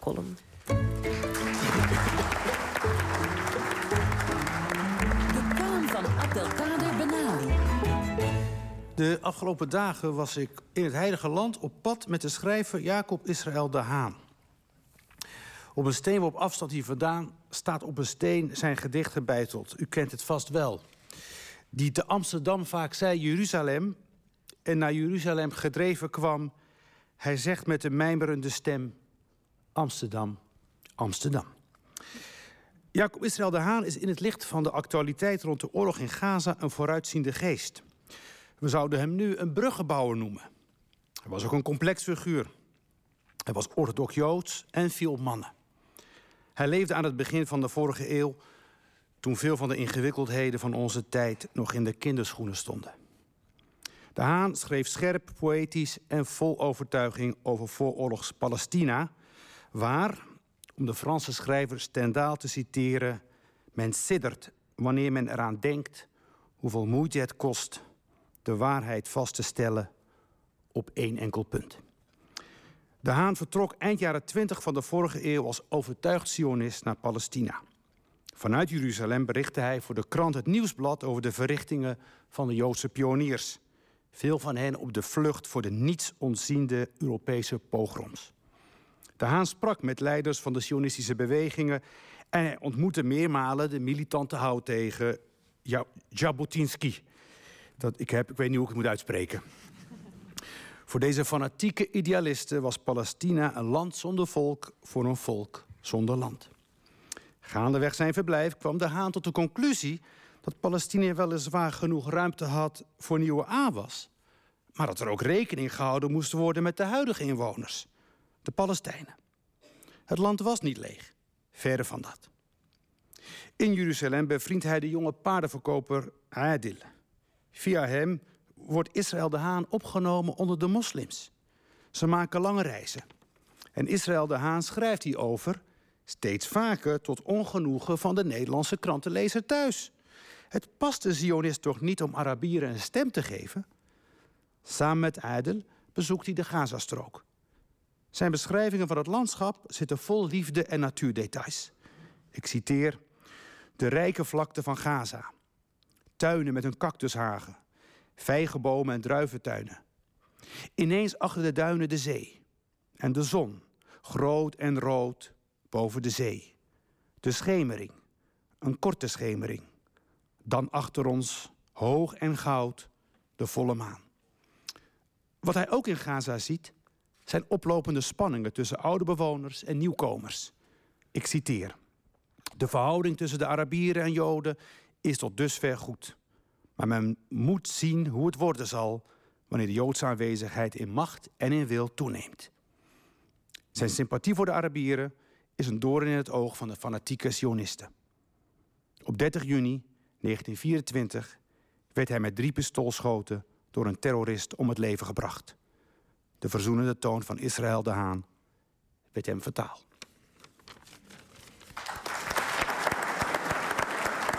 column. De column van Abdelkader Benali. De afgelopen dagen was ik in het Heilige Land op pad met de schrijver Jacob Israël de Haan. Op een steen op afstand hier vandaan staat op een steen zijn gedicht gebeiteld. U kent het vast wel. Die te Amsterdam vaak zei Jeruzalem en naar Jeruzalem gedreven kwam. Hij zegt met een mijmerende stem: Amsterdam, Amsterdam. Jacob Israël de Haan is in het licht van de actualiteit rond de oorlog in Gaza een vooruitziende geest. We zouden hem nu een bruggenbouwer noemen. Hij was ook een complex figuur. Hij was orthodox Joods en viel mannen. Hij leefde aan het begin van de vorige eeuw, toen veel van de ingewikkeldheden van onze tijd nog in de kinderschoenen stonden. De Haan schreef scherp, poëtisch en vol overtuiging over vooroorlogs Palestina, waar, om de Franse schrijver Stendhal te citeren, men siddert wanneer men eraan denkt hoeveel moeite het kost de waarheid vast te stellen op één enkel punt. De Haan vertrok eind jaren 20 van de vorige eeuw als overtuigd Zionist naar Palestina. Vanuit Jeruzalem berichtte hij voor de krant Het Nieuwsblad over de verrichtingen van de Joodse pioniers. Veel van hen op de vlucht voor de niets ontziende Europese pogroms. De Haan sprak met leiders van de Zionistische bewegingen en hij ontmoette meermalen de militante hout tegen Jabotinsky. Dat ik, heb, ik weet niet hoe ik het moet uitspreken. Voor deze fanatieke idealisten was Palestina een land zonder volk voor een volk zonder land. Gaandeweg zijn verblijf kwam de Haan tot de conclusie dat Palestina weliswaar genoeg ruimte had voor nieuwe aanwas, maar dat er ook rekening gehouden moest worden met de huidige inwoners, de Palestijnen. Het land was niet leeg, verre van dat. In Jeruzalem bevriendt hij de jonge paardenverkoper Adil. Via hem wordt Israël de Haan opgenomen onder de moslims. Ze maken lange reizen. En Israël de Haan schrijft hierover steeds vaker tot ongenoegen van de Nederlandse krantenlezer thuis. Het past de Zionist toch niet om Arabieren een stem te geven? Samen met Adel bezoekt hij de Gazastrook. Zijn beschrijvingen van het landschap zitten vol liefde en natuurdetails. Ik citeer: De rijke vlakte van Gaza. Tuinen met een cactushagen vijgenbomen en druiventuinen. Ineens achter de duinen de zee. En de zon, groot en rood, boven de zee. De schemering, een korte schemering. Dan achter ons, hoog en goud, de volle maan. Wat hij ook in Gaza ziet, zijn oplopende spanningen tussen oude bewoners en nieuwkomers. Ik citeer. De verhouding tussen de Arabieren en Joden is tot dusver goed. Maar men moet zien hoe het worden zal wanneer de Joodse aanwezigheid in macht en in wil toeneemt. Zijn sympathie voor de Arabieren is een doorn in het oog van de fanatieke Zionisten. Op 30 juni 1924 werd hij met drie pistoolschoten door een terrorist om het leven gebracht. De verzoenende toon van Israël de Haan werd hem vertaald.